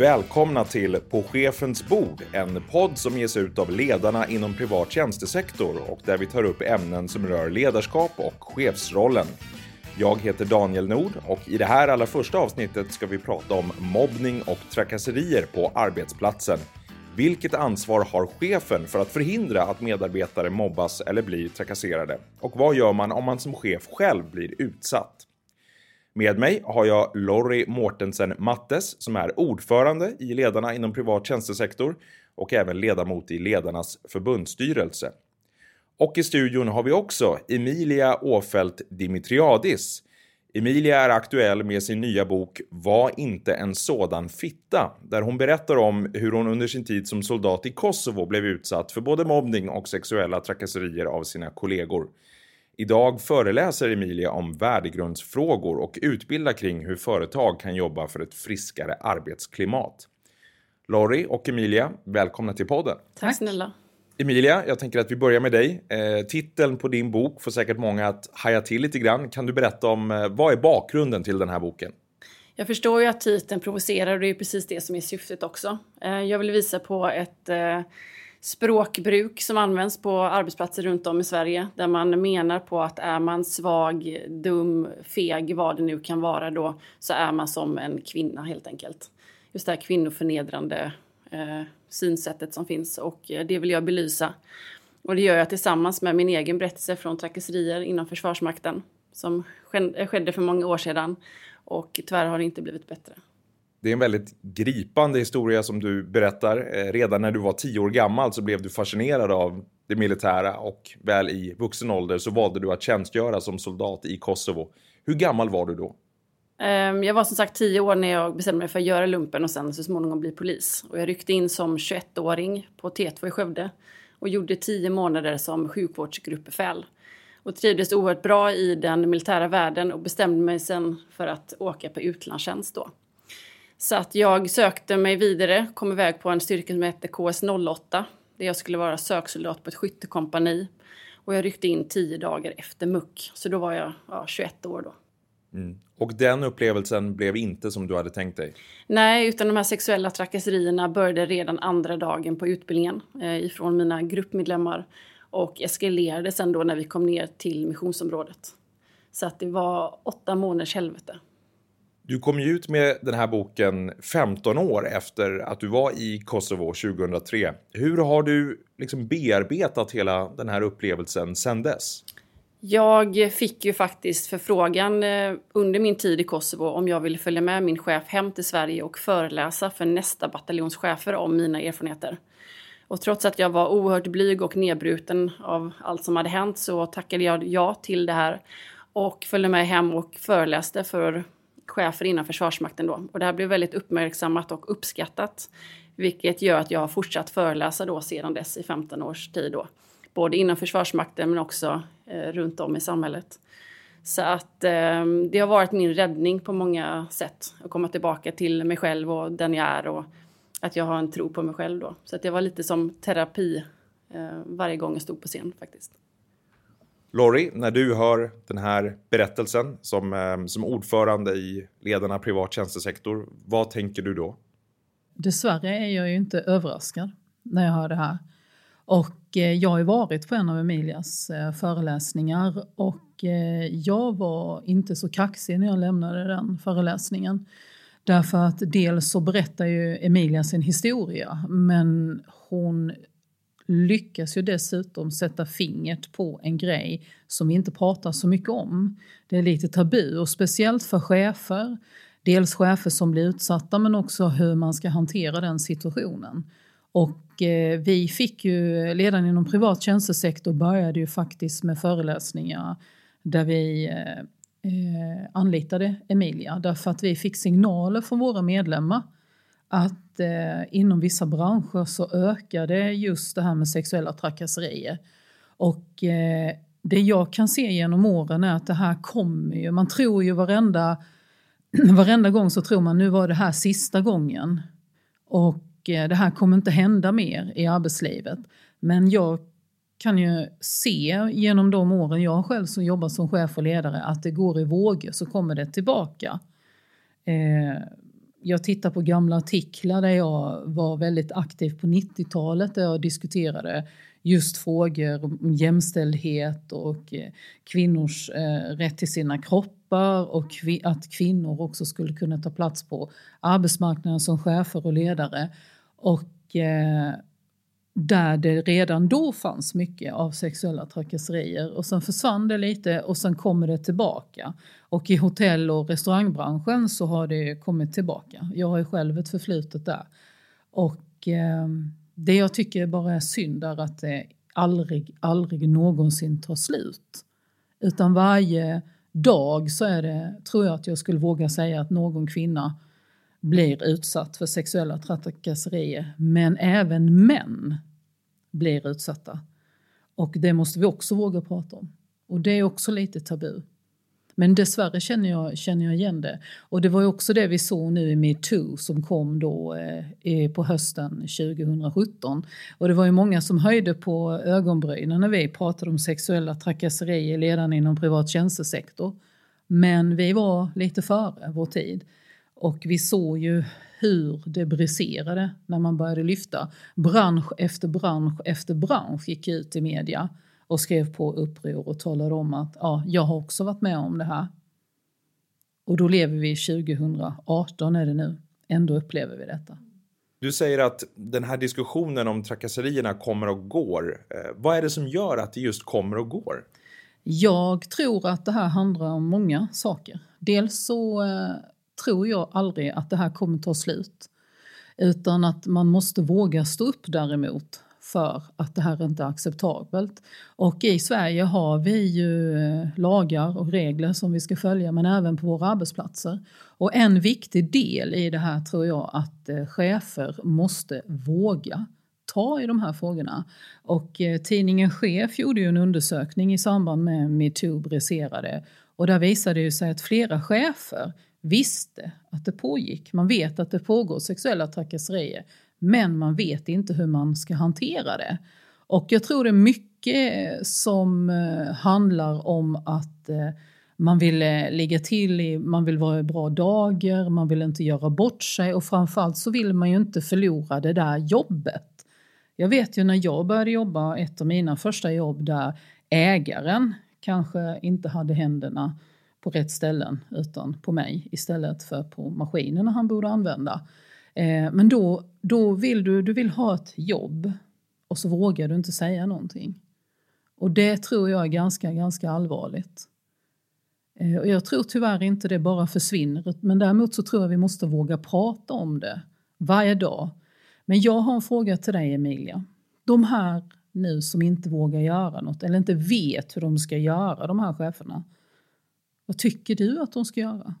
Välkomna till På chefens bord, en podd som ges ut av ledarna inom privat tjänstesektor och där vi tar upp ämnen som rör ledarskap och chefsrollen. Jag heter Daniel Nord och i det här allra första avsnittet ska vi prata om mobbning och trakasserier på arbetsplatsen. Vilket ansvar har chefen för att förhindra att medarbetare mobbas eller blir trakasserade? Och vad gör man om man som chef själv blir utsatt? Med mig har jag Lorry Mortensen Mattes som är ordförande i Ledarna inom privat tjänstesektor och även ledamot i Ledarnas förbundsstyrelse. Och i studion har vi också Emilia Åfält Dimitriadis. Emilia är aktuell med sin nya bok Var inte en sådan fitta, där hon berättar om hur hon under sin tid som soldat i Kosovo blev utsatt för både mobbning och sexuella trakasserier av sina kollegor. Idag föreläser Emilia om värdegrundsfrågor och utbildar kring hur företag kan jobba för ett friskare arbetsklimat. Lori och Emilia, välkomna till podden. Tack snälla. Emilia, jag tänker att vi börjar med dig. Eh, titeln på din bok får säkert många att haja till lite grann. Kan du berätta om eh, vad är bakgrunden till den här boken? Jag förstår ju att titeln provocerar och det är precis det som är syftet också. Eh, jag vill visa på ett eh, språkbruk som används på arbetsplatser runt om i Sverige där man menar på att är man svag, dum, feg, vad det nu kan vara då, så är man som en kvinna helt enkelt. Just det här kvinnoförnedrande eh, synsättet som finns och eh, det vill jag belysa. Och det gör jag tillsammans med min egen berättelse från trakasserier inom Försvarsmakten som eh, skedde för många år sedan och tyvärr har det inte blivit bättre. Det är en väldigt gripande historia som du berättar. Eh, redan när du var tio år gammal så blev du fascinerad av det militära och väl i vuxen ålder så valde du att tjänstgöra som soldat i Kosovo. Hur gammal var du då? Ehm, jag var som sagt tio år när jag bestämde mig för att göra lumpen och sen så småningom bli polis. Och jag ryckte in som 21-åring på T2 i Skövde och gjorde tio månader som sjukvårdsgruppbefäl. Och trivdes oerhört bra i den militära världen och bestämde mig sen för att åka på utlandstjänst då. Så att jag sökte mig vidare, kom iväg på en styrka som hette KS08 där jag skulle vara söksoldat på ett skyttekompani. Och jag ryckte in tio dagar efter muck, så då var jag ja, 21 år då. Mm. Och den upplevelsen blev inte som du hade tänkt dig? Nej, utan de här sexuella trakasserierna började redan andra dagen på utbildningen eh, ifrån mina gruppmedlemmar och eskalerade sen då när vi kom ner till missionsområdet. Så att det var åtta månaders helvete. Du kom ju ut med den här boken 15 år efter att du var i Kosovo 2003. Hur har du liksom bearbetat hela den här upplevelsen sedan dess? Jag fick ju faktiskt förfrågan eh, under min tid i Kosovo om jag ville följa med min chef hem till Sverige och föreläsa för nästa bataljonschefer om mina erfarenheter. Och trots att jag var oerhört blyg och nedbruten av allt som hade hänt så tackade jag ja till det här och följde med hem och föreläste för chefer inom Försvarsmakten då. Och det här blev väldigt uppmärksammat och uppskattat. Vilket gör att jag har fortsatt föreläsa då sedan dess i 15 års tid då. Både inom Försvarsmakten men också eh, runt om i samhället. Så att eh, det har varit min räddning på många sätt. Att komma tillbaka till mig själv och den jag är och att jag har en tro på mig själv då. Så att det var lite som terapi eh, varje gång jag stod på scen faktiskt. Lori, när du hör den här berättelsen som, eh, som ordförande i Ledarna privat tjänstesektor, vad tänker du då? Dessvärre är jag ju inte överraskad när jag hör det här. Och eh, jag har ju varit på en av Emilias eh, föreläsningar och jag var inte så kaxig när jag lämnade den föreläsningen. Därför att dels så berättar ju Emilia sin historia men hon lyckas ju dessutom sätta fingret på en grej som vi inte pratar så mycket om. Det är lite tabu och speciellt för chefer. Dels chefer som blir utsatta men också hur man ska hantera den situationen. Och eh, vi fick ju, redan inom privat tjänstesektor började ju faktiskt med föreläsningar där vi eh, eh anlitade Emilia därför att vi fick signaler från våra medlemmar att eh, inom vissa branscher så ökar det just det här med sexuella trakasserier. Och eh, det jag kan se genom åren är att det här kommer ju, man tror ju varenda, varenda gång så tror man nu var det här sista gången. Och eh, det här kommer inte hända mer i arbetslivet. Men jag kan ju se genom de åren jag själv som jobbar som chef och ledare att det går i vågor så kommer det tillbaka. Eh, jag tittar på gamla artiklar där jag var väldigt aktiv på 90-talet där jag diskuterade just frågor om jämställdhet och eh, kvinnors eh, rätt till sina kroppar och att kvinnor också skulle kunna ta plats på arbetsmarknaden som chefer och ledare. Och eh, där det redan då fanns mycket av sexuella trakasserier och sen försvann det lite och sen kommer det tillbaka. Och i hotell och restaurangbranschen så har det kommit tillbaka. Jag har ju själv ett förflutet där. Och eh, det jag tycker bara är synd är att det aldrig, aldrig någonsin tar slut. Utan varje dag så är det, tror jag att jag skulle våga säga att någon kvinna blir utsatt för sexuella trakasserier. Men även män blir utsatta. Och det måste vi också våga prata om. Och det är också lite tabu. Men dessvärre känner jag, känner jag igen det. Och det var ju också det vi såg nu i metoo som kom då eh, på hösten 2017. Och det var ju många som höjde på ögonbrynen när vi pratade om sexuella trakasserier redan inom privat tjänstesektor. Men vi var lite före vår tid. Och vi såg ju hur det briserade när man började lyfta. Bransch efter bransch efter bransch gick ut i media och skrev på uppror och talade om att ja, jag har också varit med om det här. Och då lever vi 2018 är det nu. Ändå upplever vi detta. Du säger att den här diskussionen om trakasserierna kommer och går. Eh, vad är det som gör att det just kommer och går? Jag tror att det här handlar om många saker. Dels så eh, tror jag aldrig att det här kommer ta slut. Utan att man måste våga stå upp däremot för att det här inte är acceptabelt. Och i Sverige har vi ju eh, lagar och regler som vi ska följa men även på våra arbetsplatser. Och en viktig del i det här tror jag att eh, chefer måste våga ta i de här frågorna. Och eh, tidningen Chef gjorde ju en undersökning i samband med metoo briserade och där visade det sig att flera chefer visste att det pågick. Man vet att det pågår sexuella trakasserier men man vet inte hur man ska hantera det. Och jag tror det är mycket eh, som eh, handlar om att eh, man vill ligga till, i, man vill vara i bra dagar, man vill inte göra bort sig och framförallt så vill man ju inte förlora det där jobbet. Jag vet ju när jag började jobba, ett av mina första jobb där ägaren kanske inte hade händerna på rätt ställen utan på mig istället för på maskinerna han borde använda. Eh, men då, då vill du, du vill ha ett jobb och så vågar du inte säga någonting. Och det tror jag är ganska, ganska allvarligt. Eh, och jag tror tyvärr inte det bara försvinner, men däremot så tror jag vi måste våga prata om det varje dag. Men jag har en fråga till dig Emilia. De här nu som inte vågar göra något eller inte vet hur de ska göra, de här cheferna. Vad tycker du att de ska göra?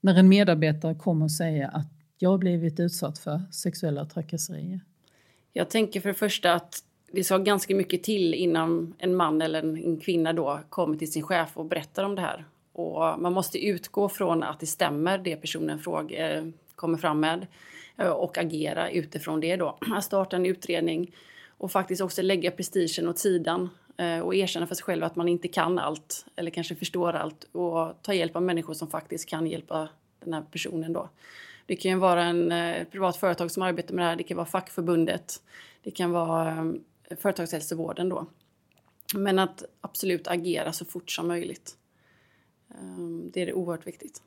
När en medarbetare kommer och säger att jag har blivit utsatt för sexuella trakasserier. Jag tänker för det första att det ska ganska mycket till innan en man eller en kvinna då kommer till sin chef och berättar om det här. Och man måste utgå från att det stämmer, det personen frågar, eh, kommer fram med eh, och agera utifrån det då. Att starta en utredning och faktiskt också lägga prestigen åt sidan Eh, och erkänna för sig själv att man inte kan allt eller kanske förstår allt och ta hjälp av människor som faktiskt kan hjälpa den här personen då. Det kan ju vara en eh, privat företag som arbetar med det här, det kan vara fackförbundet, det kan vara eh, företagshälsovården då. Men att absolut agera så fort som möjligt. Det är det oerhört viktigt.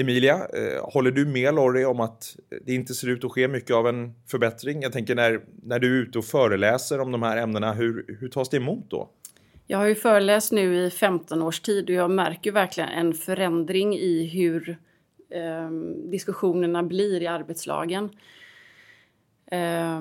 Emilia, eh, håller du med Lorry om att det inte ser ut att ske mycket av en förbättring? Jag tänker när, när du är ute och föreläser om de här ämnena, hur, hur tas det emot då? Jag har ju föreläst nu i 15 års tid och jag märker verkligen en förändring i hur eh, diskussionerna blir i arbetslagen. Eh,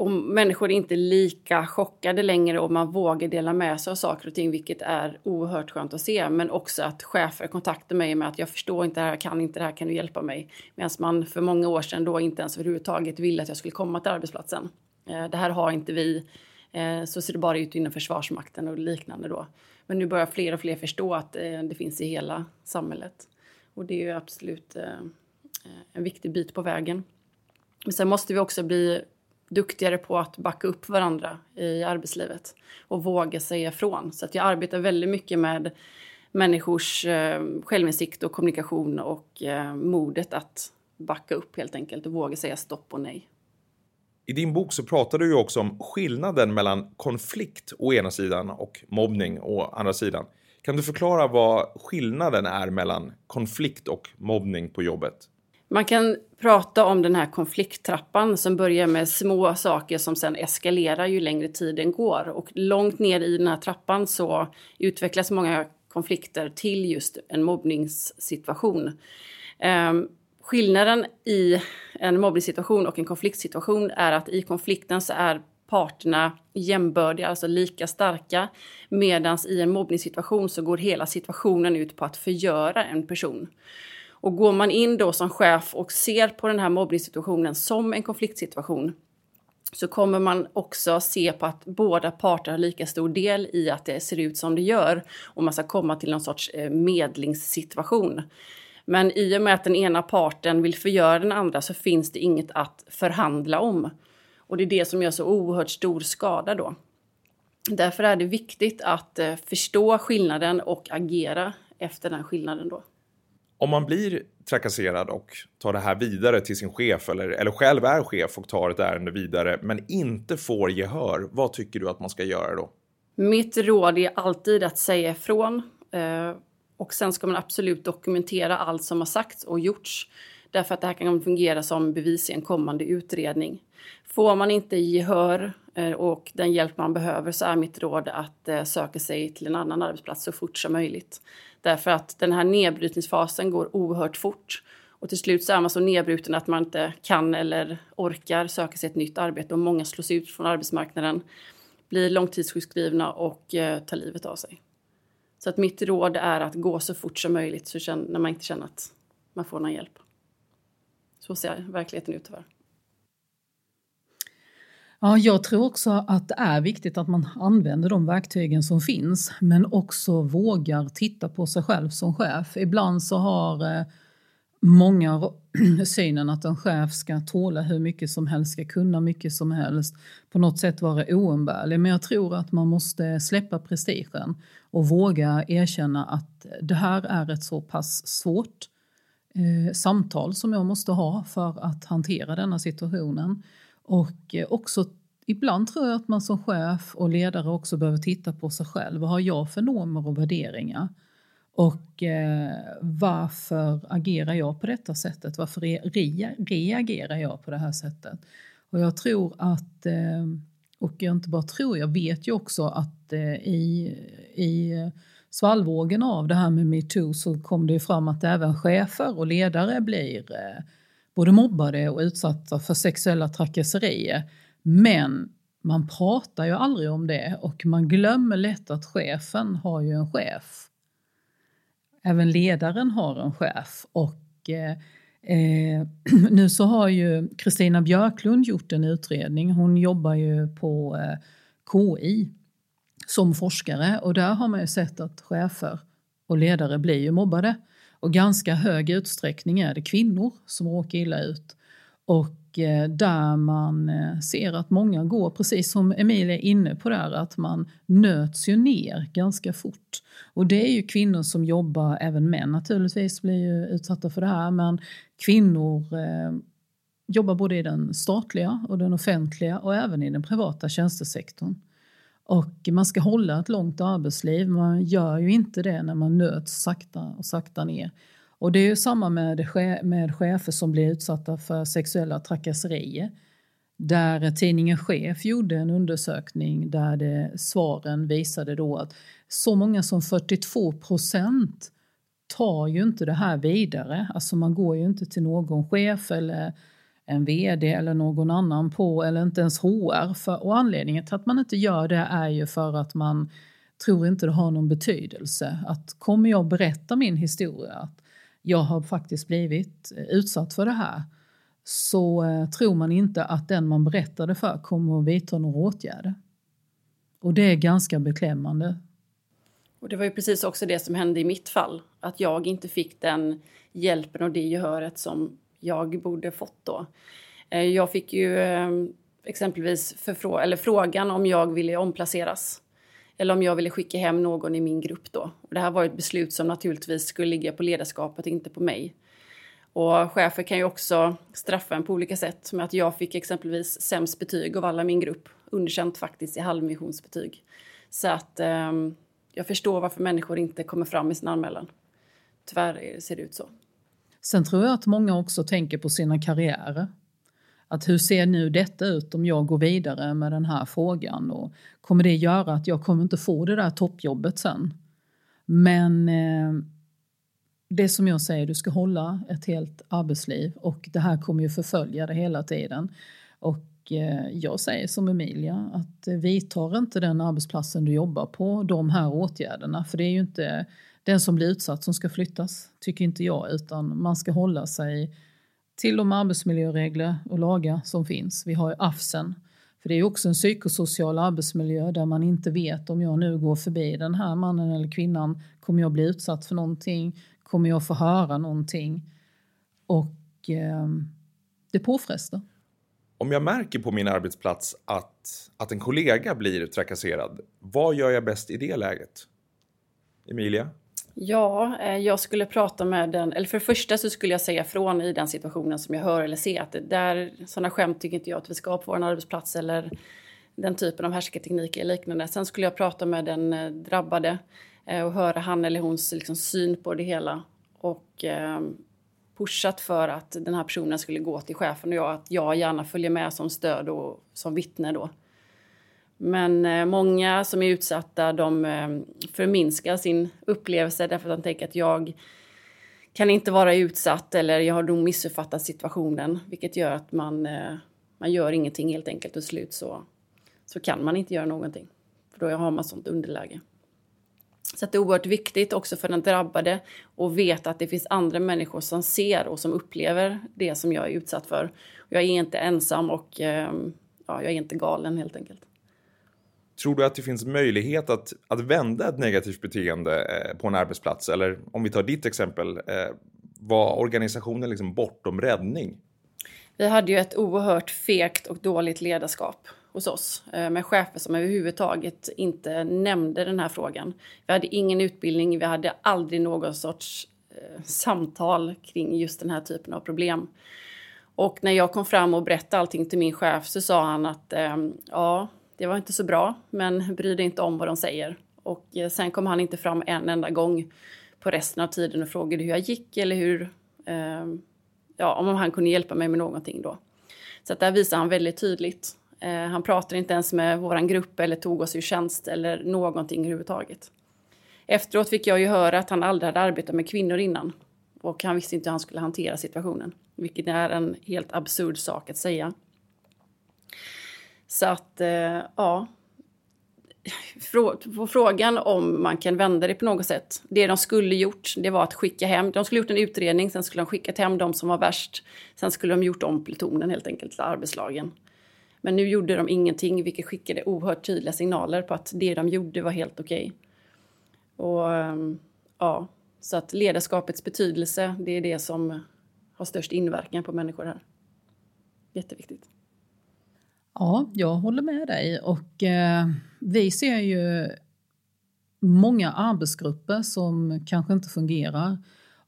och människor är inte lika chockade längre och man vågar dela med sig av saker och ting vilket är oerhört skönt att se. Men också att chefer kontaktar mig med att jag förstår inte det här, jag kan inte det här, kan du hjälpa mig? Medan man för många år sedan då inte ens överhuvudtaget ville att jag skulle komma till arbetsplatsen. Eh, det här har inte vi. Eh, så ser det bara ut inom Försvarsmakten och liknande då. Men nu börjar fler och fler förstå att eh, det finns i hela samhället. Och det är ju absolut en viktig bit på vägen. Men sen måste vi också bli duktigare på att backa upp varandra i arbetslivet och våga säga ifrån. Så att jag arbetar väldigt mycket med människors eh, självinsikt och kommunikation och eh, modet att backa upp helt enkelt och våga säga stopp och nej. I din bok så pratar du ju också om skillnaden mellan konflikt å ena sidan och mobbning å andra sidan. Kan du förklara vad skillnaden är mellan konflikt och mobbning på jobbet? Man kan prata om den här konflikttrappan som börjar med små saker som sen eskalerar ju längre tiden går. Och långt ner i den här trappan så utvecklas många konflikter till just en mobbningssituation. Um, skillnaden i en mobbningssituation och en konfliktsituation är att i konflikten så är parterna jämbördiga, alltså lika starka. Medan i en mobbningssituation så går hela situationen ut på att förgöra en person. Och går man in då som chef och ser på den här mobbningssituationen som en konfliktsituation så kommer man också se på att båda parter har lika stor del i att det ser ut som det gör och man ska komma till någon sorts eh, medlingssituation. Men i och med att den ena parten vill förgöra den andra så finns det inget att förhandla om. Och det är det som gör så oerhört stor skada då. Därför är det viktigt att eh, förstå skillnaden och agera efter den skillnaden då. Om man blir trakasserad och tar det här vidare till sin chef eller, eller själv är chef och tar ett ärende vidare men inte får gehör, vad tycker du att man ska göra då? Mitt råd är alltid att säga ifrån. Eh, och sen ska man absolut dokumentera allt som har sagts och gjorts. Därför att det här kan fungera som bevis i en kommande utredning. Får man inte gehör Eh, och den hjälp man behöver så är mitt råd att eh, söka sig till en annan arbetsplats så fort som möjligt. Därför att den här nedbrytningsfasen går oerhört fort. Och till slut så är man så nedbruten att man inte kan eller orkar söka sig ett nytt arbete och många slås ut från arbetsmarknaden, blir långtidssjukskrivna och eh, tar livet av sig. Så att mitt råd är att gå så fort som möjligt så när man inte känner att man får någon hjälp. Så ser verkligheten ut tyvärr. Ja, jag tror också att det är viktigt att man använder de verktygen som finns men också vågar titta på sig själv som chef. Ibland så har eh, många synen att en chef ska tåla hur mycket som helst, ska kunna mycket som helst, på något sätt vara oumbärlig. Men jag tror att man måste släppa prestigen och våga erkänna att det här är ett så pass svårt eh, samtal som jag måste ha för att hantera denna situationen. Och eh, också ibland tror jag att man som chef och ledare också behöver titta på sig själv. Vad har jag för normer och värderingar? Och eh, varför agerar jag på detta sättet? Varför re re reagerar jag på det här sättet? Och jag tror att, eh, och jag inte bara tror, jag vet ju också att eh, i, i svallvågen av det här med metoo så kom det ju fram att även chefer och ledare blir eh, både mobbade och utsatta för sexuella trakasserier. Men man pratar ju aldrig om det och man glömmer lätt att chefen har ju en chef. Även ledaren har en chef och eh, eh nu så har ju Kristina Björklund gjort en utredning. Hon jobbar ju på eh, KI som forskare och där har man ju sett att chefer och ledare blir ju mobbade. Och ganska hög utsträckning är det kvinnor som råkar illa ut. Och eh, där man eh, ser att många går, precis som Emilia är inne på där, att man nöts ju ner ganska fort. Och det är ju kvinnor som jobbar, även män naturligtvis blir ju utsatta för det här, men kvinnor eh, jobbar både i den statliga och den offentliga och även i den privata tjänstesektorn. Och man ska hålla ett långt arbetsliv, man gör ju inte det när man nöts sakta och sakta ner. Och det är ju samma med, med chefer som blir utsatta för sexuella trakasserier. Där tidningen Chef gjorde en undersökning där det, svaren visade då att så många som 42 procent tar ju inte det här vidare. Alltså man går ju inte till någon chef eller en VD eller någon annan på, eller inte ens HR. För, och anledningen till att man inte gör det är ju för att man tror inte det har någon betydelse. Att kommer jag berätta min historia, att jag har faktiskt blivit eh, utsatt för det här, så eh, tror man inte att den man berättade för kommer att vidta några åtgärder. Och det är ganska beklämmande. Och det var ju precis också det som hände i mitt fall, att jag inte fick den hjälpen och det gehöret som jag borde fått då. Eh, jag fick ju ehm, exempelvis förfrå eller frågan om jag ville omplaceras eller om jag ville skicka hem någon i min grupp då. Och det här var ett beslut som naturligtvis skulle ligga på ledarskapet, inte på mig. Och chefer kan ju också straffa en på olika sätt med att jag fick exempelvis sämst betyg av alla min grupp. Underkänt faktiskt i halvmissionsbetyg. Så att eh, jag förstår varför människor inte kommer fram i sin anmälan. Tyvärr ser det ut så. Sen tror jag att många också tänker på sina karriärer. Att hur ser nu detta ut om jag går vidare med den här frågan och kommer det göra att jag kommer inte få det där toppjobbet sen? Men eh, det som jag säger, du ska hålla ett helt arbetsliv och det här kommer ju förfölja dig hela tiden. Och Eh, jag säger som Emilia, att eh, vidtar inte den arbetsplatsen du jobbar på de här åtgärderna, för det är ju inte den som blir utsatt som ska flyttas, tycker inte jag, utan man ska hålla sig till de arbetsmiljöregler och lagar som finns. Vi har ju AFSen, för det är också en psykosocial arbetsmiljö där man inte vet om jag nu går förbi den här mannen eller kvinnan, kommer jag bli utsatt för någonting? Kommer jag få höra någonting? Och eh, det påfrestar. Om jag märker på min arbetsplats att, att en kollega blir trakasserad, vad gör jag bäst i det läget? Emilia? Ja, eh, jag skulle prata med den, eller för det första så skulle jag säga från i den situationen som jag hör eller ser att det där, sådana skämt tycker inte jag att vi ska ha på vår arbetsplats eller den typen av härskartekniker eller liknande. Sen skulle jag prata med den eh, drabbade eh, och höra han eller hons liksom syn på det hela och ehm, pushat för att den här personen skulle gå till chefen och jag, att jag gärna följer med som stöd och som vittne då. Men eh, många som är utsatta de eh, förminskar sin upplevelse därför att de tänker att jag kan inte vara utsatt eller jag har nog missuppfattat situationen vilket gör att man, eh, man gör ingenting helt enkelt och slut så, så kan man inte göra någonting. För då har man sånt underläge. Så det är oerhört viktigt också för den drabbade att veta att det finns andra människor som ser och som upplever det som jag är utsatt för. Jag är inte ensam och ja, jag är inte galen helt enkelt. Tror du att det finns möjlighet att, att vända ett negativt beteende eh, på en arbetsplats? Eller om vi tar ditt exempel, eh, var organisationen liksom bortom räddning? Vi hade ju ett oerhört fegt och dåligt ledarskap hos oss eh, med chefer som överhuvudtaget inte nämnde den här frågan. Vi hade ingen utbildning, vi hade aldrig någon sorts eh, samtal kring just den här typen av problem. Och när jag kom fram och berättade allting till min chef så sa han att ehm, ja, det var inte så bra, men bry dig inte om vad de säger. Och eh, sen kom han inte fram en enda gång på resten av tiden och frågade hur jag gick eller hur, ehm, ja, om han kunde hjälpa mig med någonting då. Så att där visar han väldigt tydligt. Eh, han pratade inte ens med vår grupp eller tog oss ur tjänst eller någonting överhuvudtaget. Efteråt fick jag ju höra att han aldrig hade arbetat med kvinnor innan och han visste inte hur han skulle hantera situationen, vilket är en helt absurd sak att säga. Så att, eh, ja. På frågan om man kan vända det på något sätt. Det de skulle gjort, det var att skicka hem. De skulle gjort en utredning, sen skulle de skickat hem de som var värst. Sen skulle de gjort om plutonen helt enkelt, till arbetslagen. Men nu gjorde de ingenting, vilket skickade oerhört tydliga signaler på att det de gjorde var helt okej. Okay. Och ehm, ja, så att ledarskapets betydelse, det är det som har störst inverkan på människor här. Jätteviktigt. Ja, jag håller med dig och eh, vi ser ju många arbetsgrupper som kanske inte fungerar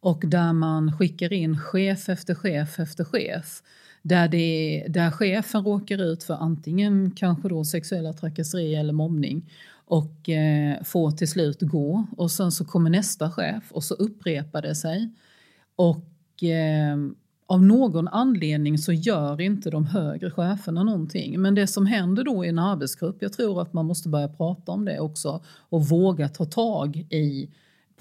och där man skickar in chef efter chef efter chef. Där, det, där chefen råkar ut för antingen kanske då sexuella trakasserier eller mobbning och eh, får till slut gå och sen så kommer nästa chef och så upprepar det sig. Och eh, av någon anledning så gör inte de högre cheferna någonting. Men det som händer då i en arbetsgrupp, jag tror att man måste börja prata om det också och våga ta tag i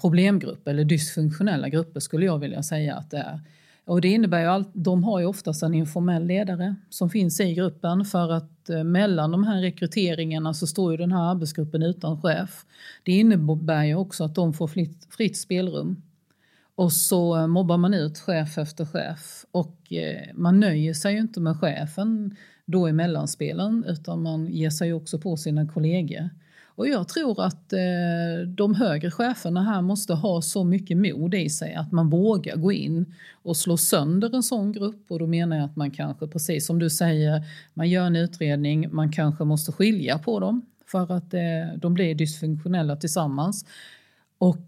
problemgrupper eller dysfunktionella grupper skulle jag vilja säga att det är. Och det innebär ju att de har ju oftast en informell ledare som finns i gruppen för att eh, mellan de här rekryteringarna så står ju den här arbetsgruppen utan chef. Det innebär ju också att de får fritt, fritt spelrum och så eh, mobbar man ut chef efter chef och eh, man nöjer sig ju inte med chefen då i mellanspelen utan man ger sig också på sina kollegor. Och jag tror att eh, de högre cheferna här måste ha så mycket mod i sig att man vågar gå in och slå sönder en sån grupp och då menar jag att man kanske, precis som du säger, man gör en utredning, man kanske måste skilja på dem för att eh, de blir dysfunktionella tillsammans. Och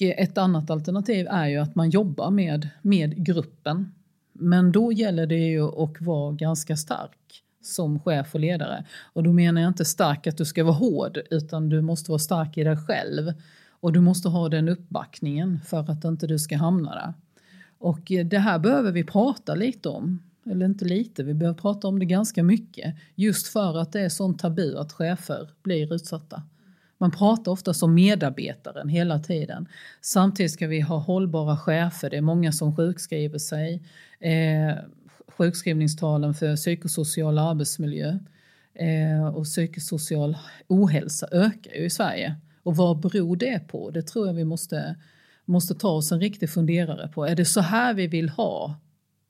eh, ett annat alternativ är ju att man jobbar med, med gruppen. Men då gäller det ju att vara ganska stark som chef och ledare. Och då menar jag inte stark att du ska vara hård, utan du måste vara stark i dig själv. Och du måste ha den uppbackningen för att inte du ska hamna där. Och eh, det här behöver vi prata lite om. Eller inte lite, vi behöver prata om det ganska mycket. Just för att det är sånt tabu att chefer blir utsatta. Man pratar ofta som medarbetaren hela tiden. Samtidigt ska vi ha hållbara chefer. Det är många som sjukskriver sig. Eh, sjukskrivningstalen för psykosocial arbetsmiljö eh, och psykosocial ohälsa ökar ju i Sverige. Och vad beror det på? Det tror jag vi måste, måste ta oss en riktig funderare på. Är det så här vi vill ha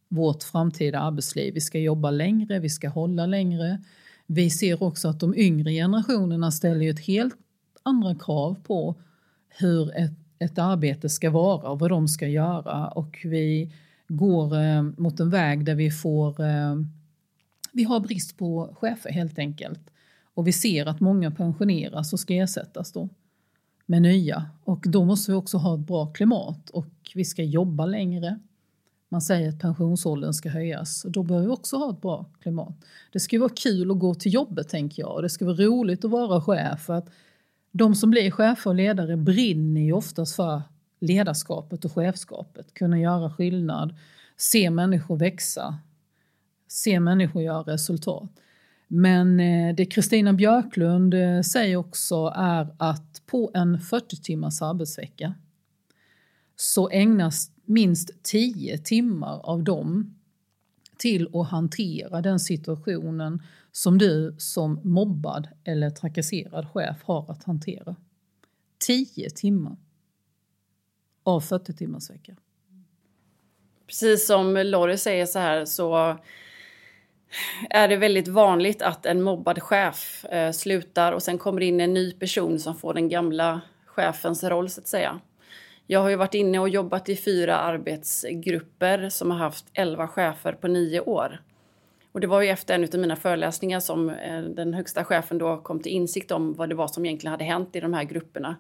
vårt framtida arbetsliv? Vi ska jobba längre, vi ska hålla längre. Vi ser också att de yngre generationerna ställer ett helt andra krav på hur ett, ett arbete ska vara och vad de ska göra och vi går eh, mot en väg där vi får eh, vi har brist på chefer helt enkelt. Och vi ser att många pensioneras och ska ersättas då med nya. Och då måste vi också ha ett bra klimat och vi ska jobba längre. Man säger att pensionsåldern ska höjas och då behöver vi också ha ett bra klimat. Det ska vara kul att gå till jobbet tänker jag och det ska vara roligt att vara chef. För att de som blir chefer och ledare brinner ju oftast för ledarskapet och chefskapet. Kunna göra skillnad, se människor växa, se människor göra resultat. Men eh, det Kristina Björklund eh, säger också är att på en 40 timmars arbetsvecka så ägnas minst 10 timmar av dem till att hantera den situationen som du som mobbad eller trakasserad chef har att hantera. 10 timmar av 40 timmars vecka. Precis som Lorry säger så här så är det väldigt vanligt att en mobbad chef eh, slutar och sen kommer in en ny person som får den gamla chefens roll så att säga. Jag har ju varit inne och jobbat i fyra arbetsgrupper som har haft elva chefer på nio år. Och det var ju efter en av mina föreläsningar som eh, den högsta chefen då kom till insikt om vad det var som egentligen hade hänt i de här grupperna.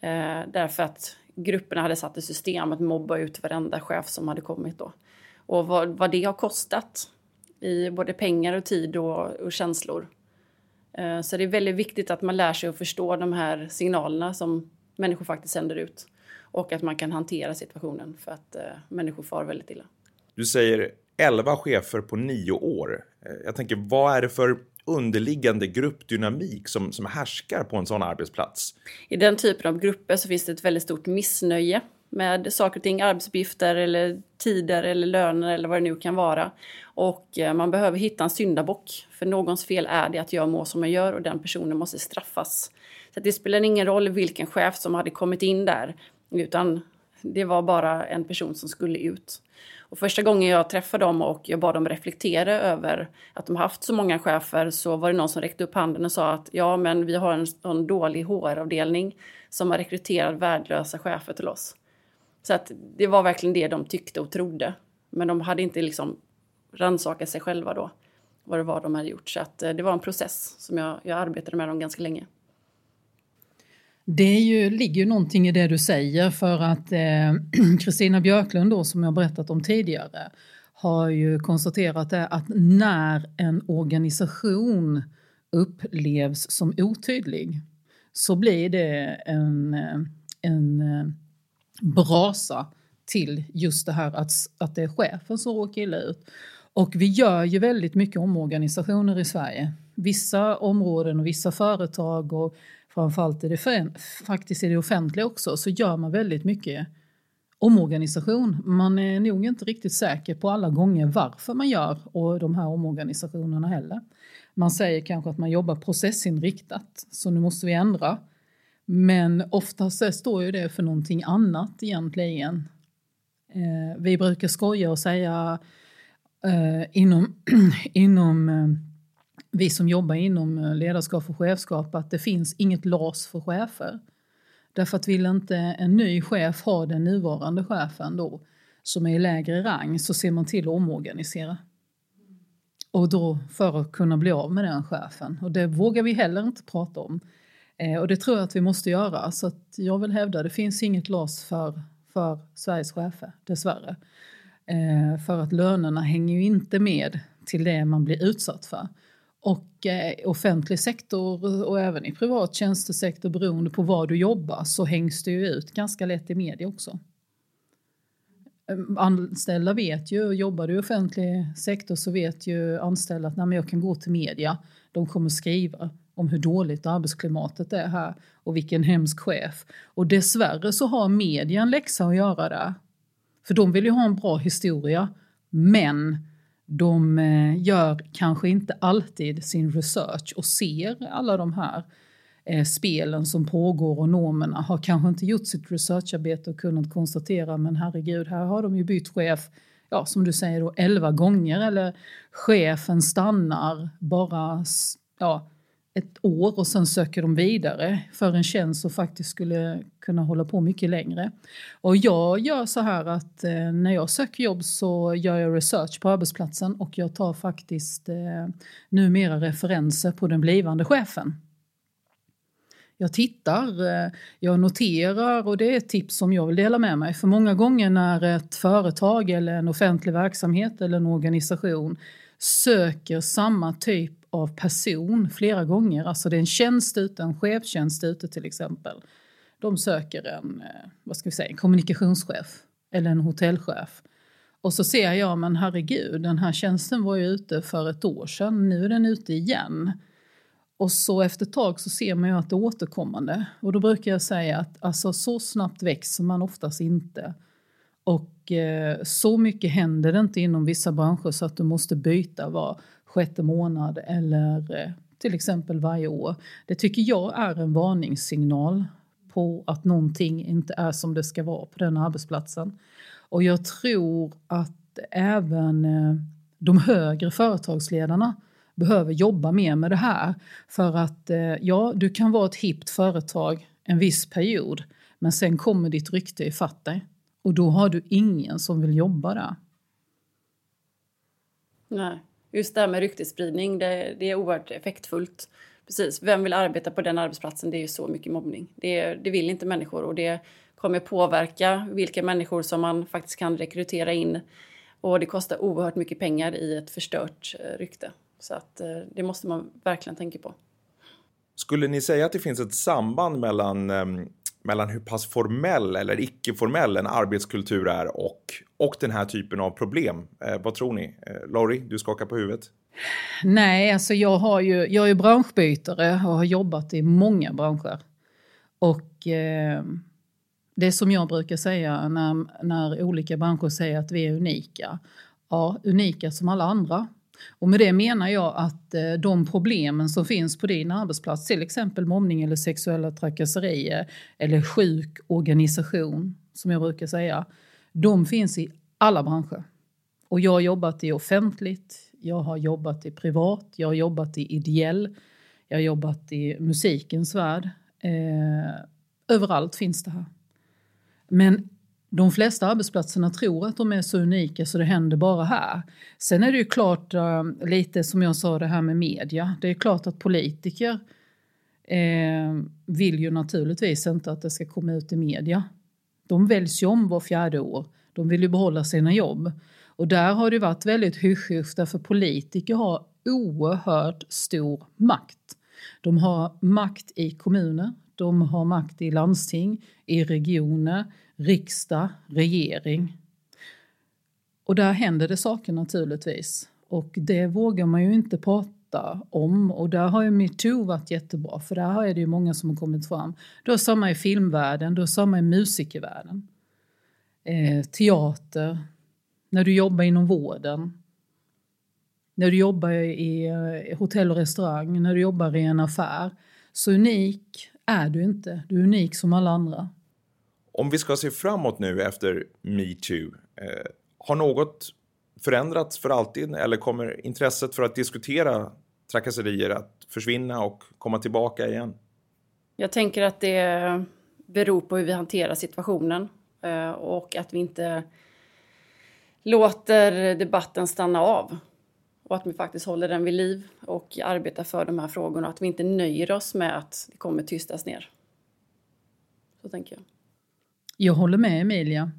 Eh, därför att grupperna hade satt i system att mobba ut varenda chef som hade kommit då. Och vad, vad det har kostat i både pengar och tid och, och känslor. Eh, så det är väldigt viktigt att man lär sig att förstå de här signalerna som människor faktiskt sänder ut. Och att man kan hantera situationen för att eh, människor far väldigt illa. Du säger 11 chefer på nio år. Eh, jag tänker, vad är det för underliggande gruppdynamik som, som härskar på en sån arbetsplats? I den typen av grupper så finns det ett väldigt stort missnöje med saker och ting, arbetsuppgifter eller tider eller löner eller vad det nu kan vara. Och eh, man behöver hitta en syndabock. För någons fel är det att jag mår som jag gör och den personen måste straffas. Så det spelar ingen roll vilken chef som hade kommit in där. Utan det var bara en person som skulle ut. Och första gången jag träffade dem och jag bad dem reflektera över att de haft så många chefer så var det någon som räckte upp handen och sa att ja, men vi har en, en dålig HR-avdelning som har rekryterat värdelösa chefer till oss. Så att det var verkligen det de tyckte och trodde. Men de hade inte liksom rannsakat sig själva då, vad det var de hade gjort. Så att eh, det var en process som jag, jag arbetade med dem ganska länge. Det är ju, ligger ju någonting i det du säger för att Kristina eh, Björklund då, som jag berättat om tidigare har ju konstaterat det att när en organisation upplevs som otydlig så blir det en, eh, en eh, brasa till just det här att, att det är chefen som råkar illa ut. Och vi gör ju väldigt mycket omorganisationer i Sverige. Vissa områden och vissa företag och framförallt i det, faktiskt i det offentliga också, så gör man väldigt mycket omorganisation. Man är nog inte riktigt säker på alla gånger varför man gör och de här omorganisationerna heller. Man säger kanske att man jobbar processinriktat, så nu måste vi ändra. Men oftast står ju det för någonting annat egentligen. Eh, vi brukar skoja och säga eh, inom, inom eh, vi som jobbar inom eh, ledarskap och chefskap att det finns inget LAS för chefer. Därför att vill inte en ny chef ha den nuvarande chefen då, som är i lägre rang, så ser man till att omorganisera. Och då för att kunna bli av med den chefen. Och det vågar vi heller inte prata om. Eh, och det tror jag att vi måste göra. Så att jag vill hävda att det finns inget LAS för, för Sveriges chefer, dessvärre. Eh, för att lönerna hänger ju inte med till det man blir utsatt för. Och eh, offentlig sektor och även i privat tjänstesektor beroende på var du jobbar så hängs det ju ut ganska lätt i media också. Ehm, anställda vet ju, jobbar du i offentlig sektor så vet ju anställda att nej, jag kan gå till media, de kommer skriva om hur dåligt arbetsklimatet är här och vilken hemsk chef. Och dessvärre så har media en läxa att göra där. För de vill ju ha en bra historia, men de eh, gör kanske inte alltid sin research och ser alla de här eh, spelen som pågår och normerna. Har kanske inte gjort sitt researcharbete och kunnat konstatera men herregud, här har de ju bytt chef, ja som du säger då, elva gånger eller chefen stannar bara ja, ett år och sen söker de vidare för en tjänst som faktiskt skulle kunna hålla på mycket längre. Och jag gör så här att eh, när jag söker jobb så gör jag research på arbetsplatsen och jag tar faktiskt eh, numera referenser på den blivande chefen. Jag tittar, eh, jag noterar och det är ett tips som jag vill dela med mig. För många gånger när ett företag eller en offentlig verksamhet eller en organisation söker samma typ av person flera gånger. Alltså det är en tjänst ute, en chefstjänst ute till exempel. De söker en, eh, vad ska vi säga, en kommunikationschef eller en hotellchef. Och så ser jag, men herregud, den här tjänsten var ju ute för ett år sedan, nu är den ute igen. Och så efter ett tag så ser man ju att det är återkommande. Och då brukar jag säga att alltså, så snabbt växer man oftast inte. Och eh, så mycket händer det inte inom vissa branscher så att du måste byta var sjätte månad eller eh, till exempel varje år. Det tycker jag är en varningssignal på att någonting inte är som det ska vara på den arbetsplatsen. Och jag tror att även eh, de högre företagsledarna behöver jobba mer med det här. För att eh, ja, du kan vara ett hippt företag en viss period men sen kommer ditt rykte ifatt dig och då har du ingen som vill jobba där. Nej just det här med ryktesspridning, det, det är oerhört effektfullt. Precis, vem vill arbeta på den arbetsplatsen? Det är ju så mycket mobbning. Det, det vill inte människor och det kommer påverka vilka människor som man faktiskt kan rekrytera in. Och det kostar oerhört mycket pengar i ett förstört eh, rykte. Så att eh, det måste man verkligen tänka på. Skulle ni säga att det finns ett samband mellan ehm, mellan hur pass formell eller icke-formell en arbetskultur är och, och den här typen av problem. Eh, vad tror ni? Eh, Laurie, du skakar på huvudet. Nej, alltså jag, har ju, jag är branschbytare och har jobbat i många branscher. Och eh, det som jag brukar säga när, när olika branscher säger att vi är unika. Ja, unika som alla andra. Och med det menar jag att eh, de problemen som finns på din arbetsplats, till exempel mobbning eller sexuella trakasserier eller sjuk organisation, som jag brukar säga, de finns i alla branscher. Och jag har jobbat i offentligt, jag har jobbat i privat, jag har jobbat i ideell, jag har jobbat i musikens värld. Eh, överallt finns det här. Men de flesta arbetsplatserna tror att de är så unika så det händer bara här. Sen är det ju klart, uh, lite som jag sa det här med media, det är klart att politiker eh, vill ju naturligtvis inte att det ska komma ut i media. De väljs ju om var fjärde år. De vill ju behålla sina jobb. Och där har det varit väldigt hysch därför politiker har oerhört stor makt. De har makt i kommuner, de har makt i landsting, i regioner, riksdag, regering. Och där händer det saker naturligtvis. Och det vågar man ju inte prata om. Och där har ju metoo varit jättebra, för där är det ju många som har kommit fram. Du har samma i filmvärlden, du har samma i musikervärlden. Eh, teater, när du jobbar inom vården. När du jobbar i eh, hotell och restaurang, när du jobbar i en affär. Så unik är du inte. Du är unik som alla andra. Om vi ska se framåt nu efter metoo, eh, har något förändrats för alltid eller kommer intresset för att diskutera trakasserier att försvinna och komma tillbaka igen? Jag tänker att det beror på hur vi hanterar situationen eh, och att vi inte låter debatten stanna av. Och att vi faktiskt håller den vid liv och arbetar för de här frågorna. Att vi inte nöjer oss med att det kommer tystas ner. Så tänker jag. Jag håller med Emilia.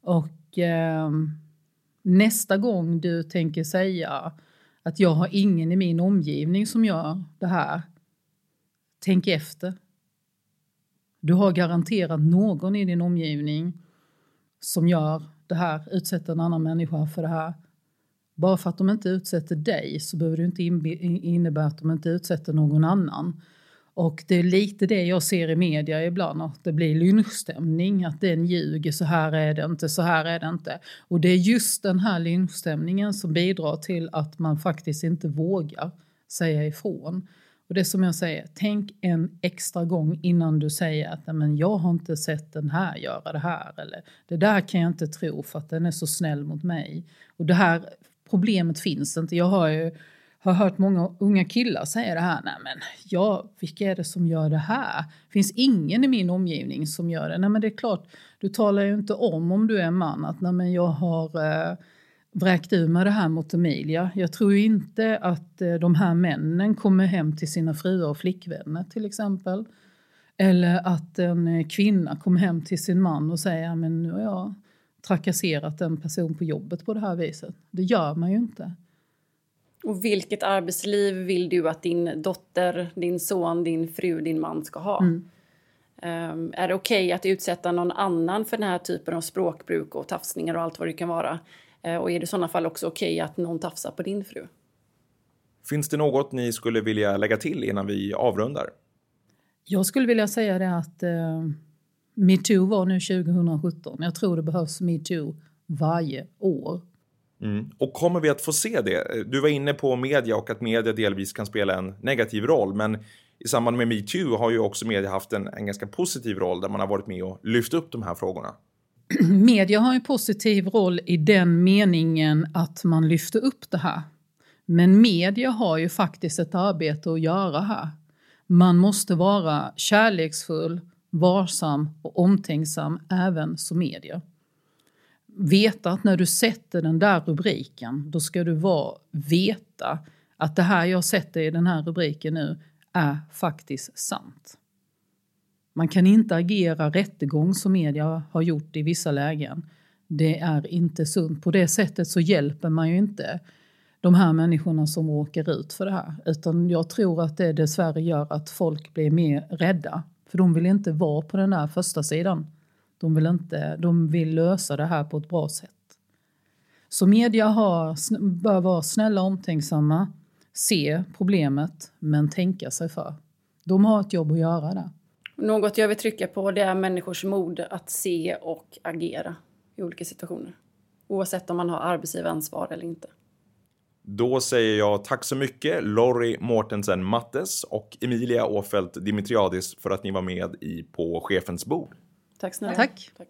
Och eh, nästa gång du tänker säga att jag har ingen i min omgivning som gör det här. Tänk efter. Du har garanterat någon i din omgivning som gör det här, utsätter en annan människa för det här. Bara för att de inte utsätter dig så behöver det inte innebära att de inte utsätter någon annan. Och det är lite det jag ser i media ibland, att det blir lynchstämning, att den ljuger, så här är det inte, så här är det inte. Och det är just den här lynchstämningen som bidrar till att man faktiskt inte vågar säga ifrån. Och det är som jag säger, tänk en extra gång innan du säger att men jag har inte sett den här göra det här eller det där kan jag inte tro för att den är så snäll mot mig. Och det här problemet finns inte. Jag har ju har hört många unga killar säga det här. Nej men ja, vilka är det som gör det här? finns ingen i min omgivning som gör det. Nej men det är klart, du talar ju inte om om du är man att nej men jag har eh, vräkt ur mig det här mot Emilia. Jag tror ju inte att eh, de här männen kommer hem till sina fruar och flickvänner till exempel. Eller att en eh, kvinna kommer hem till sin man och säger men nu har jag trakasserat en person på jobbet på det här viset. Det gör man ju inte. Och vilket arbetsliv vill du att din dotter, din son, din fru, din man ska ha? Mm. Um, är det okej okay att utsätta någon annan för den här typen av språkbruk och tafsningar och allt vad det kan vara? Uh, och är det i sådana fall också okej okay att någon tafsar på din fru? Finns det något ni skulle vilja lägga till innan vi avrundar? Jag skulle vilja säga det att uh, metoo var nu 2017. Jag tror det behövs metoo varje år. Mm. Och kommer vi att få se det? Du var inne på media och att media delvis kan spela en negativ roll, men i samband med metoo har ju också media haft en, en ganska positiv roll där man har varit med och lyft upp de här frågorna. Media har en positiv roll i den meningen att man lyfter upp det här. Men media har ju faktiskt ett arbete att göra här. Man måste vara kärleksfull, varsam och omtänksam även som media veta att när du sätter den där rubriken, då ska du vara, veta att det här jag sätter i den här rubriken nu är faktiskt sant. Man kan inte agera rättegång som media har gjort i vissa lägen. Det är inte sunt. På det sättet så hjälper man ju inte de här människorna som råkar ut för det här. Utan jag tror att det dessvärre gör att folk blir mer rädda. För de vill inte vara på den där första sidan. De vill, inte, de vill lösa det här på ett bra sätt. Så media har, bör vara snälla och omtänksamma, se problemet men tänka sig för. De har ett jobb att göra där. Något jag vill trycka på det är människors mod att se och agera i olika situationer. Oavsett om man har arbetsgivaransvar eller inte. Då säger jag tack så mycket Lorry Mortensen Mattes och Emilia Åfeldt Dimitriadis för att ni var med i På chefens bord. Tack snälla. Tack. Tack.